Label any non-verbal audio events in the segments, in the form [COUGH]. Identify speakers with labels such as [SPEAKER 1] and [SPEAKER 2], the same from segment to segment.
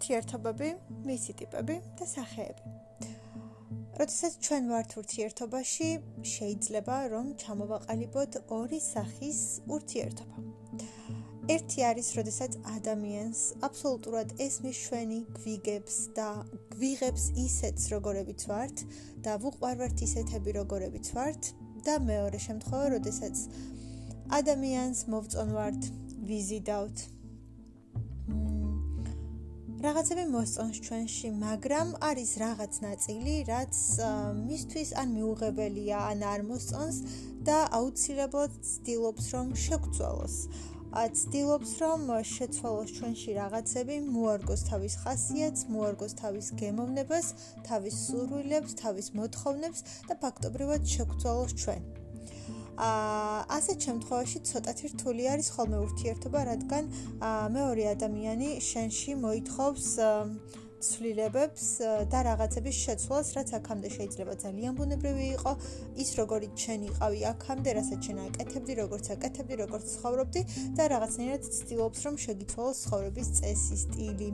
[SPEAKER 1] ურთიერთობები, მისი ტიპები და სახეები. როდესაც ჩვენ ვართ ურთიერთობაში, შეიძლება რომ ჩამოვაყალიბოთ ორი სახის ურთიერთობა. ერთი არის, როდესაც ადამიანს აბსოლუტურად ესმის ჩვენი გვიგებს და გვიღებს ისეთს, როგორებიც ვართ და ვუყვარვართ ისეთები, როგორებიც ვართ და მეორე შემთხვევა, როდესაც ადამიანს მოვწონვართ, ვიზიდავთ, რაღაცები მოსწონს ჩვენში, მაგრამ არის რაღაც ნაწილი, რაც მისთვის ან მიუღებელია, ან არ მოსწონს და აუცილებლად ცდილობს რომ შეგწვალოს. ცდილობს რომ შეცვალოს ჩვენში რაღაცები, მოარგოს თავის ხასიათს, მოარგოს თავის გემოვნებას, თავის სურვილებს, თავის მოთხოვნებს და ფაქტობრივად შეგწვალოს ჩვენ. ასეთ შემთხვევაში ცოტათი რთული არის ხოლმე ურთიერთობა, რადგან მეორე ადამიანი შენში მოითხოვს ცვლილებებს და რაღაცების შეცვლას, რაც აქამდე შეიძლება ძალიან ბუნებრივი იყო, ის როგორიც შენ იყავი აქამდე, რასაც შენ აკეთებდი, როგორც აკეთებდი, როგორც ცხოვრობდი და რაღაცნაირად ცდილობს, რომ შეგიცვალოს ცხოვრების წესი, სტილი.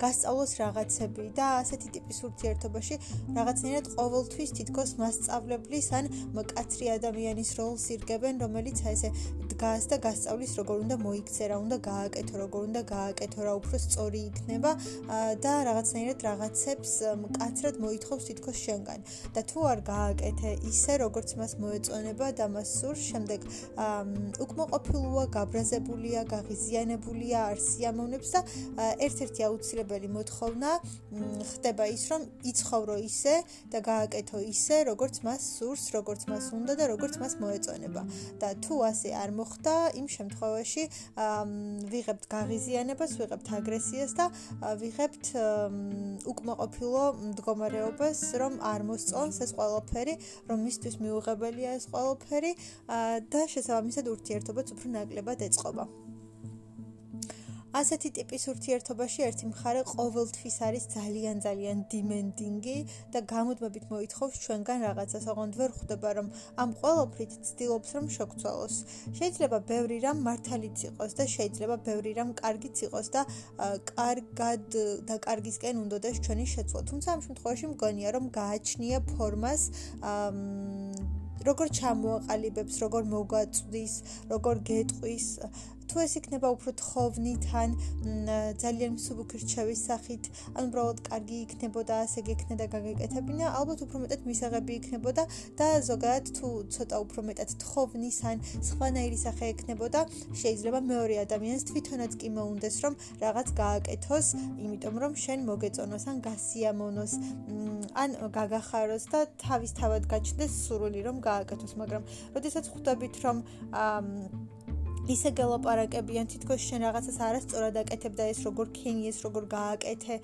[SPEAKER 1] გასწავლოს რაღაცები და ასეთი ტიპის ურთიერთობაში რაღაცნაირად ყოველთვის თითქოს მასწავლებლის ან მკაცრი ადამიანის როლს ირგებენ, რომელიც აი ესე დგას და გასწავლის როგორ უნდა მოიქცე, რა უნდა გააკეთო, როგორ უნდა გააკეთო, რა უფრო სწორი იქნება და რაღაცნაირად რაღაცებს მკაცრად მოითხოვს თითქოს შენგან. და თუ არ გააკეთე ისე, როგორც მას მოეწონება და მას სურს, შემდეგ უკმოყოფილოა, გაბრაზებულია, გაღიზიანებულია, არ სიამოვნებს და ერთ-ერთი აუცილებელი მოთხოვნა ხდება ის, რომ იცხოვრო ისე და გააკეთო ისე, როგორც მას სურს, როგორც მას უნდა და როგორც მას მოეწონება. და თუ ასე არ მოხდა, იმ შემთხვევაში ვიღებთ გაღიზიანებას, ვიღებთ აგრესიას და ვიღებთ უკმაყოფილო მდგომარეობას, რომ არ მოსწონს ეს ყველაფერი, რომ მისთვის მიუღებელია ეს ყველაფერი და შესაბამისად ურთიერთობაც უფრო ნაკლებად ეწყობა. ასეთი ტიპის ურთიერთობაში ერთი მხარე ყოველთვის არის ძალიან ძალიან დიმენდინგი და გამუდმებით მოითხოვს ჩვენგან რაღაცას, ოღონდ ვერ ხვდება რომ ამ ყოველფრით ცდილობს რომ შეგცვალოს. შეიძლება ბევრი რამ მართალიც იყოს და შეიძლება ბევრი რამ კარგიც იყოს და კარგად და კარგისკენ უნდადეს ჩვენი შეცვლა. თუმცა ამ შემთხვევაში მგონია რომ გააჩნია ფორმას როგორ ჩამოაყალიბებს, როგორ მოგვაწვდის, როგორ გეტყვის თუ ეს იქნება უფრო თხოვნითან, ძალიან მსუბუქი რჩევის სახით, ან უბრალოდ კარგი იქნებოდა, ასე გექნედა გაგეკეთებინა, ალბათ უფრო მეტად მისაღები იქნებოდა და ზოგადად თუ ცოტა უფრო მეტად თხოვნის ან სხვანაირი სახე ექნებოდა, შეიძლება მეორე ადამიანს თვითონაც კი მოუნდეს, რომ რაღაც გააკეთოს, იმიტომ რომ შენ მოგეწონოს ან გასიამოვნოს, ან გაგახაროს და თავისთავად გაჩნდეს სურვილი რომ გააკეთოს, მაგრამ როდესაც ხვდებით რომ აა ისე გელაპარაკებიან თითქოს შენ რაღაცას არასწორად აკეთებ და ეს როგორ ქენი ეს როგორ გააკეთე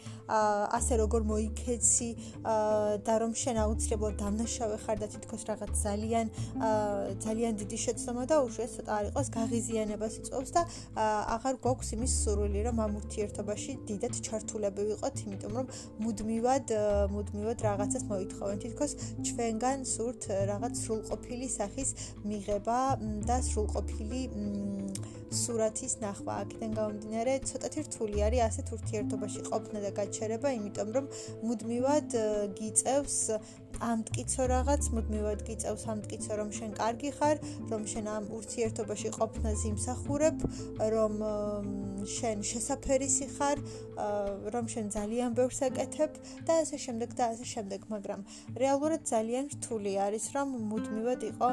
[SPEAKER 1] ასე როგორ მოიქეცი და რომ შენ აუცილებლად დამნაშავე ხარ და თითქოს რაღაც ძალიან ძალიან დიდი შეცდომა და უშუალოდ ცოტა არ იყოს გაღიზიანებას იწვევს და აღარ გვაქვს იმის სურვილი რომ ამ ურთიერთობაში დიდად ჩართულები ვიყოთ იმიტომ რომ მუდმივად მუდმივად რაღაცას მოითხოვენ. თითქოს ჩვენგან სურთ რაღაც სრულყოფილი სახის მიღება და სრულყოფილი სურათის ნახვა. აქედან გამომდინარე ცოტათი რთული არის ასეთ ურთიერთობაში ყოფნა და გაჩერება იმიტომ რომ მუდმივად გიწევს ამტკიცო რაღაც მუდმივად გიწევს ამტკიცო რომ შენ კარგი ხარ რომ შენ ამ ურთიერთობაში ყოფნას იმსახურებ რომ შენ შესაფერისი ხარ რომ შენ ძალიან ბევრს აკეთებ და ასე შემდეგ და ასე შემდეგ მაგრამ რეალურად ძალიან რთული არის რომ მუდმივად იყო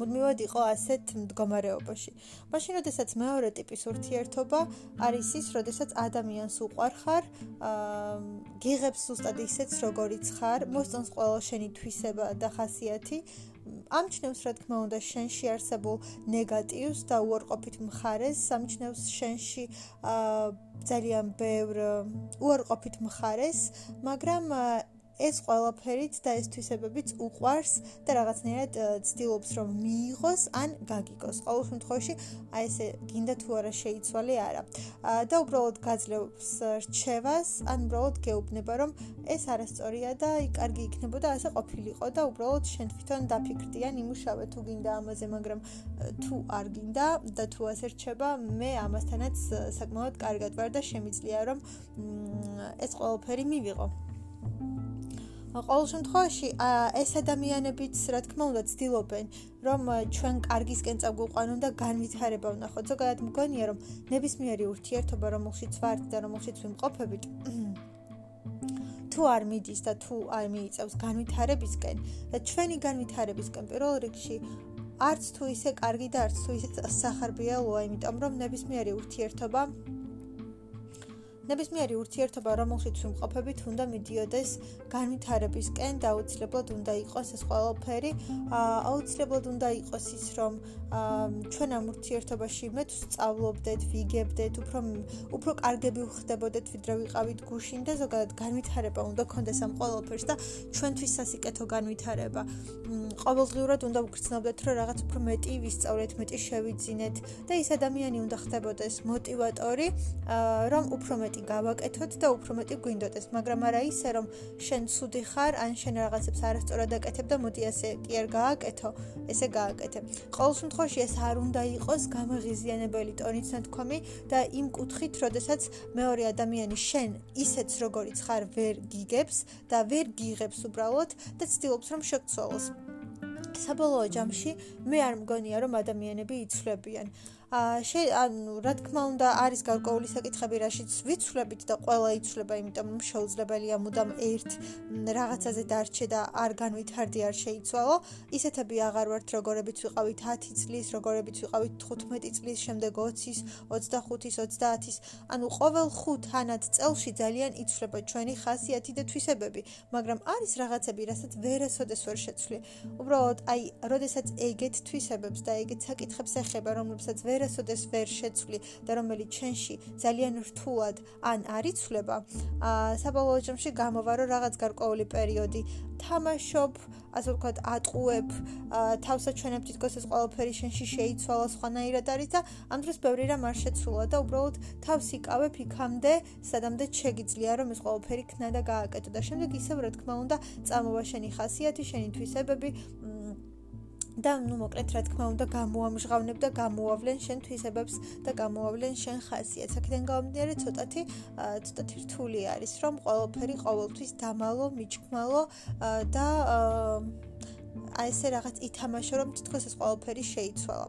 [SPEAKER 1] მუდმივად იყო ასეთ მდგომარეობაში. მაშინ როდესაც მეორე ტიპის ურთიერთობა არის ის, როდესაც ადამიანს უყვარხარ, აა გიღებს უბრალოდ ისეც, როგორიც ხარ, მოსწონს ყველა შენი თვისება და ხასიათი. ამჩნევს რა თქმა უნდა შენში არსებულ ნეგატივს და უარყოფით მხარეს, ამჩნევს შენში აა ძალიან ბევრ უარყოფით მხარეს, მაგრამ ეს ყველაფერით და ეს თვისებებიც უყვარს და რაღაცნაირად ცდილობს რომ მიიღოს ან გაგიგოს. ყოველ შემთხვევაში აი ესე გინდა თუ არა შეიცვალე არა. და უბრალოდ გაძლევს რჩევას, ან უბრალოდ გეუბნება რომ ეს არასწორია და აი კარგი იქნებოდა ასე ყოფილიყო და უბრალოდ შენ თვითონ დაფიქრდი ან იმუშავე თუ გინდა ამაზე, მაგრამ თუ არ გინდა და თუ ასე რჩება, მე ამასთანაც საკმაოდ კარგად ვარ და შემიძლია რომ ეს ყველაფერი მივიღო. ყოველ შემთხვევაში ეს ადამიანებიც რა თქმა უნდა ცდილობენ რომ ჩვენ კარგისკენ წაგვიყვანონ და განვითარება ვნახოთ. ზოგადად მგონია რომ ნებისმიერი ურთიერთობა რომელშიც ვართ და რომელშიც ვიმყოფებით [CLEARS THROAT] თუ არ მიდის და თუ არ მიიწევს განვითარებისკენ და ჩვენი განვითარებისკენ პირველ რიგში არც თუ ისე კარგი და არც თუ ისე სახარბიელოა იმიტომ რომ ნებისმიერი ურთიერთობა ნებისმიერი ურთიერთობა, რომელშიც ვიმყოფებით, უნდა მიდიოდეს განვითარებისკენ და აუცილებლად უნდა იყოს ეს ყველაფერი. აუცილებლად უნდა იყოს ის, რომ ჩვენ ამ ურთიერთობაში მე თუ სწავლობდეთ, ვიგებდეთ, უფრო უფრო კარგები ვხდებოდეთ, ვიდრე ვიყავით გუშინ და ზოგადად განვითარება უნდა გქონდეს ამ ყველაფერს და ჩვენთვის სასიკეთო განვითარება. ყოველდღიურად უნდა ვგრძნობდეთ, რომ რაღაც უფრო მეტი ვისწავლეთ, მეტი შევიძინეთ და ის ადამიანი უნდა ხდებოდეს მოტივატორი, რომ უფრო მეტი მეტი გავაკეთოთ და უფრო მეტი გვინდოდეს, მაგრამ არა ისე რომ შენ ცუდი ხარ, ან შენ რაღაცებს არასწორად აკეთებ და მოდი ასე კი არ გააკეთო, ესე გააკეთე. ყოველ შემთხვევაში ეს არ უნდა იყოს გამაღიზიანებელი ტონით ნათქვამი და იმ კუთხით, როდესაც მეორე ადამიანი შენ ისეც როგორიც ხარ ვერ გიგებს და ვერ გიღებს უბრალოდ და ცდილობს რომ შეგცვალოს. საბოლოო ჯამში მე არ მგონია რომ ადამიანები იცვლებიან. შე ანუ რა თქმა უნდა არის გარკვეული საკითხები რაშიც ვიცვლებით და ყველა იცვლება იმიტომ რომ შეუძლებელია მუდამ ერთ რაღაცაზე დარჩე და არ განვითარდი არ შეიცვალო. ისეთები აღარ ვართ როგორებიც ვიყავით 10 წლის როგორებიც ვიყავით 15 წლის შემდეგ 20-ის 25-ის 30-ის ანუ ყოველ 5 თანად წელში ძალიან იცვლება ჩვენი ხასიათი და თვისებები მაგრამ არის რაღაცები რასაც ვერასოდეს ვერ შეცვლი. უბრალოდ აი როდესაც ეგეთ თვისებებს და ეგეთ საკითხებს ეხება რომლებსაც ვერ ვერასოდეს ვერ შეცვლი და რომელიც ჩვენში ძალიან რთულად ან არიცვლება, აა საბოლოო ჯამში გამოვარო რაღაც გარკვეული პერიოდი, თამაშობ, ასე ვთქვათ, ატყუებ, აა თავსაჩვენებ თითქოს ეს ყველაფერი შენში შეიცვალა სხვანაირად არის და ამ დროს ბევრი რამ არ შეცვლა და უბრალოდ თავს იკავებ იქამდე, სადამდე შეგიძლია რომ ეს ყველაფერი ქნა და გააკეთო. და შემდეგ ისევ რა თქმა უნდა წამოვა შენი ხასიათი, შენი თვისებები, და ნუ მოკლედ რა თქმა უნდა გამოამჟღავნებ და გამოავლენ შენ თვისებებს და გამოავლენ შენ ხასიათს. აქედან გამომდინარე ცოტათი ცოტათი რთული არის, რომ ყოველფერი ყოველთვის დამალო, მიჭკმალო და აი ესე რაღაც ითამაშო, რომ თითქოს ეს ყოველფერი შეიცვალა.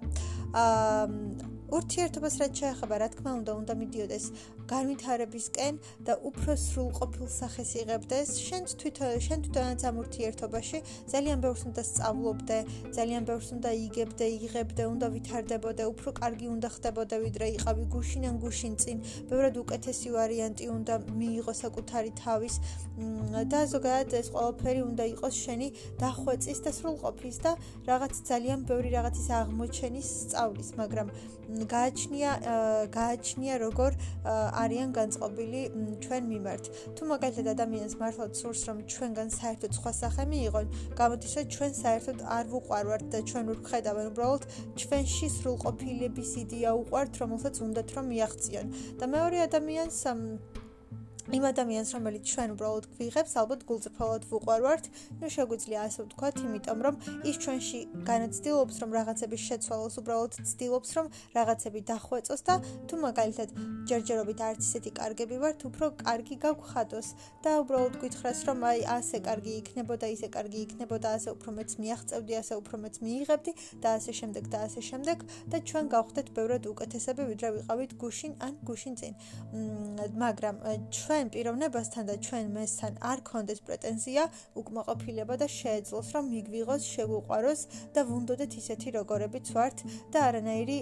[SPEAKER 1] აა ურთიერთობას რაც შეეხება, რა თქმა უნდა, უნდა მიდიოდეს განვითარებისკენ და უფრო სრულყოფილ სახეს იღებდეს. შენ თვითონ შენ თვითონაც ამ ურთიერთობაში ძალიან ბევრს უნდა სწავლობდე, ძალიან ბევრს უნდა იგებდე, იღებდე, უნდა ვითარდებოდე, უფრო კარგი უნდა ხდებოდე, ვიდრე იყავი გუშინან გუშინ წინ. ბევრად უკეთესი ვარიანტი უნდა მიიღო საკუთარი თავის და ზოგადად ეს ყველაფერი უნდა იყოს შენი დახვეწის და სრულყოფის და რაღაც ძალიან ბევრი რაღაცის აღმოჩენის სწავლის, მაგრამ გააჩნია გააჩნია როგორ არიან განწყობილი ჩვენ მიმართ. თუ მაგალითად ადამიანს მართლაც სურს რომ ჩვენგან საერთოდ სხვა სახე მიიღონ, გამოდის რომ ჩვენ საერთოდ არ ვუყვარვართ და ჩვენ ვერ ვხედავენ უბრალოდ ჩვენში სრულყოფილების იდეა უყვართ, რომელსაც უნდათ რომ მიაღწიონ. და მეორე ადამიანს იმ ადამიანს, რომელიც ჩვენ უბრალოდ გვიღებს, ალბათ გულწრფელად ვუყვარვართ, ну შეგვიძლია ასე ვთქვათ, იმიტომ რომ ის ჩვენში განაცდილობს, რომ რაღაცები შეცვალოს, უბრალოდ ცდილობს, რომ რაღაცები დახვეწოს და თუ მაგალითად ჯერჯერობით არც ისეთი კარგები ვართ, უფრო კარგი გავხადოს და უბრალოდ გითხრას, რომ აი ასე კარგი იქნებოდა, ისე კარგი იქნებოდა, ასე უფრო მეც მიაღწევდი, ასე უფრო მეც მიიღებდი და ასე შემდეგ და ასე შემდეგ. და ჩვენ გავხდეთ ბევრად უკეთესები, ვიდრე ვიყავით გუშინ ან გუშინ წინ. მაგრამ ჩვენ ჩვენ პიროვნებასთან და ჩვენ მესთან არ კონდეს პრეტენზია, უკმაყოფილება და შეეძლოს, რომ მიგვიღოს, შეგვუყვაროს და ვუნდოდეთ ისეთი როგორებიც ვართ და არანაირი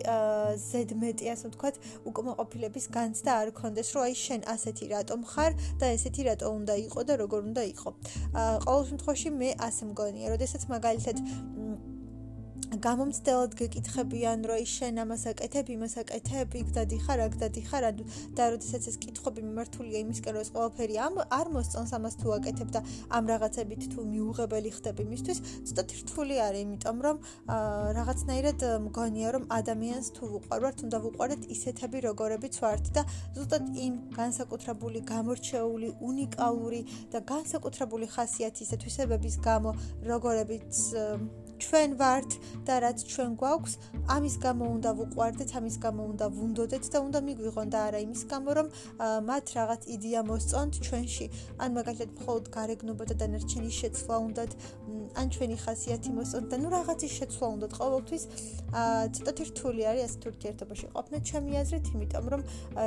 [SPEAKER 1] ზედმეტი, ასე ვთქვათ, უკმაყოფილების განცდა არ კონდეს, რომ აი შენ ასეთი რატომ ხარ და ესეთი რატომ უნდა იყო და როგორ უნდა იყო. ყოველ შემთხვევაში მე ასე მგონია, როდესაც მაგალითად გამომცდელად გეკითხებიან, რომ ის შენ ამას აკეთებ, იმას აკეთებ, იქ დადიხარ, აქ დადიხარ, და როდესაც ეს კითხვები მიმართულია იმისკენ, რომ ეს ყველაფერი ამ არ მოსწონს ამას თუ აკეთებ და ამ რაღაცებით თუ მიუღებელი ხდები მისთვის, ცოტა რთული არის, იმიტომ რომ რაღაცნაირად მგონია, რომ ადამიანს თუ ვუყვარვართ, უნდა ვუყვარდეთ ისეთები, როგორებიც ვართ და ზუსტად იმ განსაკუთრებული, გამორჩეული, უნიკალური და განსაკუთრებული ხასიათის თვისებების გამო, როგორებიც ჩვენ ვართ და რაც ჩვენ გვაქვს, ამის გამო უნდა ვუყვარდეთ, ამის გამო უნდა ვუნდოდეთ და უნდა მიგვიღონ და არა იმის გამო, რომ მათ რაღაც იდეა მოსწონთ ჩვენში. ან მაგალითად მხოლოდ გარეგნობა და დანარჩენი შეცვლა უნდათ, ან ჩვენი ხასიათი მოსწონთ და ნუ რაღაცის შეცვლა უნდათ ყოველთვის. აა ცოტა რთული არის ეს თურთიერთობაში ყოფნა ჩემი აზრით, იმიტომ რომ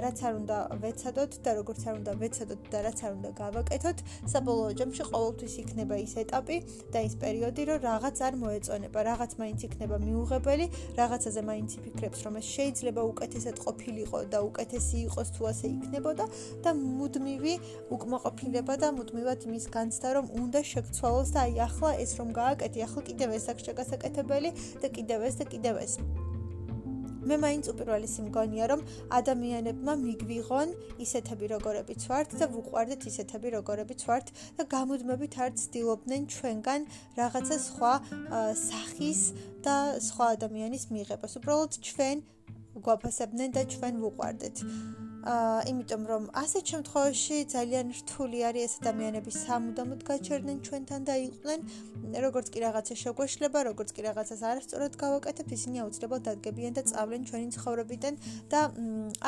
[SPEAKER 1] რაც არ უნდა ვეცადოთ და როგორც არ უნდა ვეცადოთ და რაც არ უნდა გავაკეთოთ, საბოლოო ჯამში ყოველთვის იქნება ის ეტაპი და ის პერიოდი, რომ რაღაც არ მოე ეწონება, რაღაც მაინც იქნება მიუღებელი, რაღაცაზე მაინც იფიქრებს, რომ ეს შეიძლება უკეთესად ყოფილიყო და უკეთესი იყოს თუ ასე იქნებოდა და მუდმივი უკმაყოფილება და მუდმივად იმის განცდა, რომ უნდა შეგცვალოს და აი ახლა ეს რომ გააკეთე, ახლა კიდევ ეს აქ შეგასაკეთებელი და კიდევ ეს და კიდევ ეს. მე მაინც უპირველესი მგონია რომ ადამიანებმა მიგვიღონ ისეთები როგორებიც ვართ და ვუყვარდეთ ისეთები როგორებიც ვართ და გამუდმებით არ ცდილობდნენ ჩვენგან რაღაცა სხვა სახის და სხვა ადამიანის მიღებას. უბრალოდ ჩვენ გვაფასებდნენ და ჩვენ ვუყვარდეთ აა იმიტომ რომ ასეთ შემთხვევაში ძალიან რთული არის ეს ადამიანები სამუდამოდ გაჩერდნენ ჩვენთან და იყვნენ როგორც კი რაღაცა შეგვეშლება, როგორც კი რაღაცას არასწორად გავაკეთებთ, ისინი აუცილებლად დადგებიან და წავლენ ჩვენი ცხოვრებიდან და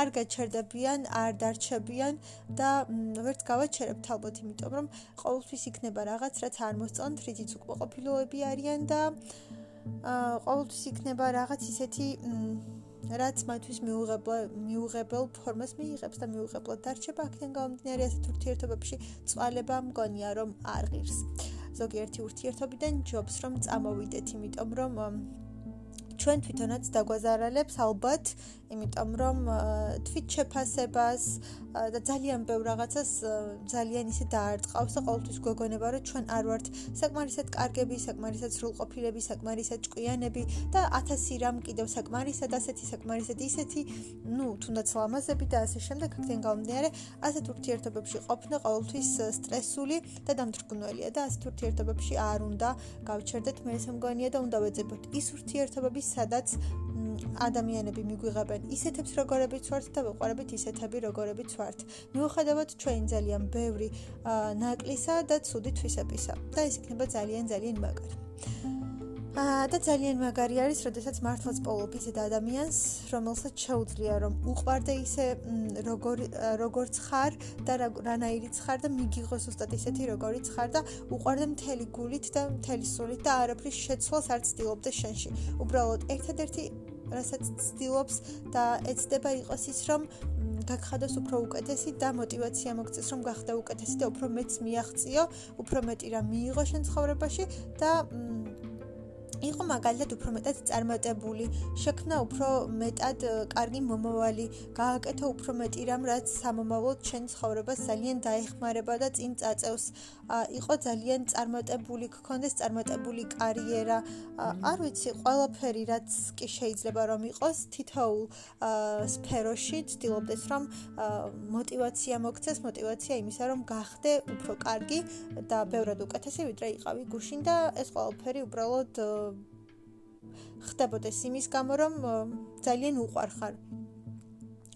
[SPEAKER 1] არ გაჩერდებიან, არ დარჩებიან და ვერც გავაჩერებთ ალბათ, იმიტომ რომ ყოველთვის იქნება რაღაც, რაც არ მოსწონთ, რითიც უკმაყოფილოები არიან და ყოველთვის იქნება რაღაც ისეთი რაც მათთვის მიუღებელ მიუღებელ ფორმას მიიღებს და მიუღებლად დარჩება აქედან გამომდინარე ასეთ ურთიერთობებში წვალება მგონია რომ არ ღირს. ზოგიერთი ურთიერთობიდან ჯობს რომ წამოვიდეთ იმიტომ რომ ჩვენ თვითონაც დაგვაზარალებს ალბათ იმიტომ რომ თვით შეფასებას და ძალიან ბევრ რაღაცას ძალიან ისე დაარტყავს და ყოველთვის გვეგონება რომ ჩვენ არ ვართ საკმარისად კარგები, საკმარისად სრულყოფილები, საკმარისად ჭკვიანები და ათასი რამ კიდევ საკმარისად ასეთი, საკმარისად ისეთი, ну, თუნდაც ლამაზები და ასე შემდეგ, აქედან გამომდინარე, ასეთ ურთიერთობებში ყოფნა ყოველთვის სტრესული და დამთრგუნველია და ასეთ ურთიერთობებში არ უნდა გავჩერდეთ მე ესე მგონია და უნდა ვეძებოთ ის ურთიერთობები, სადაც ადამიანები მიგვიღებენ ისეთებს როგორებიც ვართ და ვიყვარებით ისეთები როგორებიც ვართ. მიუხედავად ჩვენ ძალიან ბევრი ნაკლისა და ცუდი თვისებისა და ეს იქნება ძალიან ძალიან მაგარი. და ძალიან მაგარი არის, როდესაც მართლაც პოულობ ისეთ ადამიანს, რომელსაც შეუძლია რომ უყვარდე ისე როგორ როგორც ხარ და რანაირი ხარ და მიგიღოს უბრალოდ ისეთი როგორიც ხარ და უყვარდე მთელი გულით და მთელი სულით და არაფრის შეცვლას არ ცდილობდა შენში. უბრალოდ ერთადერთი რასაც ცდილობს და ეცდება იყოს ის, რომ გაგხადოს უფრო უკეთესი და мотиваცია მოგწეს, რომ გახდე უკეთესი და უფრო მეც მიაღწიო, უფრო მეტი რამ მიიღო შენ ცხოვრებაში და მ იყო მაგალითად უფრო მეტად წარმატებული, შექმნა უფრო მეტად კარგი მომავალი, გააკეთა უფრო მეტი რამ, რაც სამომავლოდ შენ ცხოვრებას ძალიან დაეხმარება და წინ წაწევს. იყო ძალიან წარმატებული, გქონდეს წარმატებული კარიერა. არ ვიცი, ყველაფერი რაც კი შეიძლება რომ იყოს თითოეულ სფეროში ვცდილობდეთ რომ мотивация მოგცეს, мотивация იმისა რომ გახდე უფრო კარგი და ბევრად უკეთესი ვიდრე იყავი გუშინ და ეს ყველაფერი უბრალოდ ხდებოდეს იმის გამო, რომ ძალიან უყვარხარ.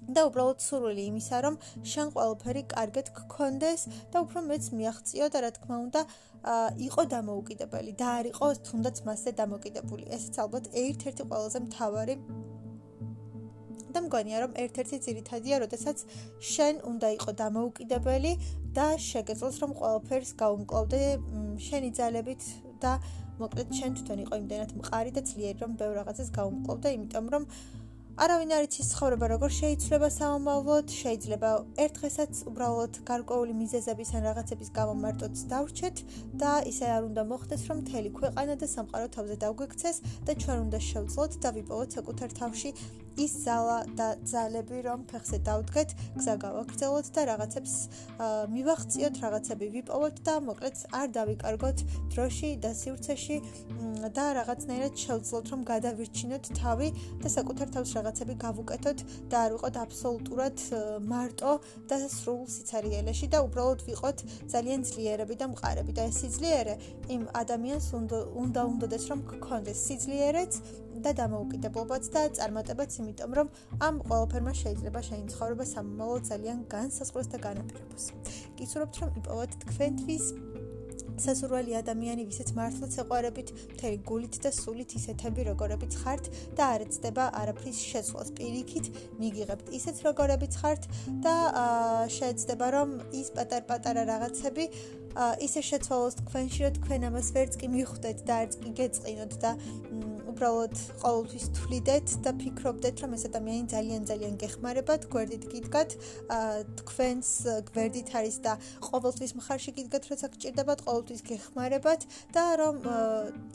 [SPEAKER 1] და უბრალოდ სურვილი იმისა, რომ შენ ყველაფერი კარგად გქონდეს და უფრო მეც მიაღწიო და რა თქმა უნდა, იყო დამოუკიდებელი და არ იყო თუნდაც მასზე დამოკიდებული. ესეც ალბათ ერთ-ერთი ყველაზე მთავარი და მგონია რომ ერთ-ერთი ძირითადია, როდესაც შენ უნდა იყო დამოუკიდებელი და შეგეძლოს რომ ყველაფერს გაუმკლავდე შენი ძალებით და მოკლედ შენ თვითონ იყო იმდენად მყარი და ძლიერი რომ ბევრ რაღაცას გაუმკლავდა, იმიტომ რომ არავინ არ იცის ცხოვრება როგორ შეიძლება სამომავლოდ, შეიძლება ერთ დღესაც უბრალოდ გარკვეული მიზეზების ან რაღაცების გამო მარტოც დავრჩეთ და ისე არ უნდა მოხდეს, რომ მთელი ქვეყანა და სამყარო თავზე დაგვექცეს და ჩვენ უნდა შევძლოთ და ვიპოვოთ საკუთარ თავში ის ზალა და ძალები რომ ფეხზე დავდგეთ, გზა გავაგრძელოთ და რაღაცებს მივახციოთ, რაღაცები ვიპოვოთ და მოკლედ არ დავიკარგოთ დროში და სივრცეში და რაღაცნაირად შევძლოთ რომ გადავირჩინოთ თავი და საკუთარ თავს რაღაცები გავუკეთოთ და არ ვიყოთ აბსოლუტურად მარტო და სრულ სიცარიელეში და უბრალოდ ვიყოთ ძალიან ძლიერები და მყარები. და ეს სიძლიერე იმ ადამიანს უნდა უნდა უნდადეს რომ გქონდეს. სიძლიერეც და დამოუკიდებლობაც და წარმატებაც, იმიტომ რომ ამ ყველაფერმა შეიძლება შენი ცხოვრება სამომავლო ძალიან განსაზღვროს და განაპირობოს. გისურვებთ რომ იპოვოთ თქვენთვის სასურველი ადამიანი, ვისაც მართლაც ეყარებით, მთელი გულით და სულით ისეთები, როგორებიც ხართ და არ ეცდება არაფრის შეცვლას პირიქით, მიგიღებთ ისეთ, როგორებიც ხართ და შეეცდება რომ ის პატარ-პატარა რაღაცები ისე შეცვალოს თქვენში, რომ თქვენ ამას ვერც კი მიხვდეთ და არც კი გეწყინოთ და უბრალოდ ყოველთვის თვლიდეთ და ფიქრობდეთ, რომ ეს ადამიანი ძალიან ძალიან გეხმარებათ, გვერდით გიდგათ, თქვენს გვერდით არის და ყოველთვის მხარში გიდგათ, როცა გჭირდებათ, ყოველთვის გეხმარებათ და რომ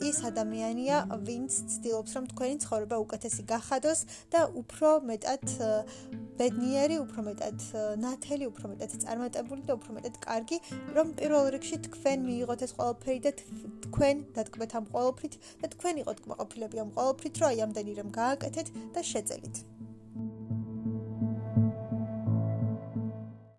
[SPEAKER 1] ის ადამიანია, ვინც ცდილობს, რომ თქვენი ცხოვრება უკეთესი გახადოს და უფრო მეტად ბედნიერი, უფრო მეტად ნათელი, უფრო მეტად წარმატებული და უფრო მეტად კარგი, რომ პირველ რიგში თქვენ მიიღოთ ეს ყველაფერი და თქვენ დათქმეთ ამ ყველაფრით და თქვენ იყოთ კმაყოფილები ამ ყოველფრით, რომ აი ამდენი რამ გააკეთეთ და შეძელით.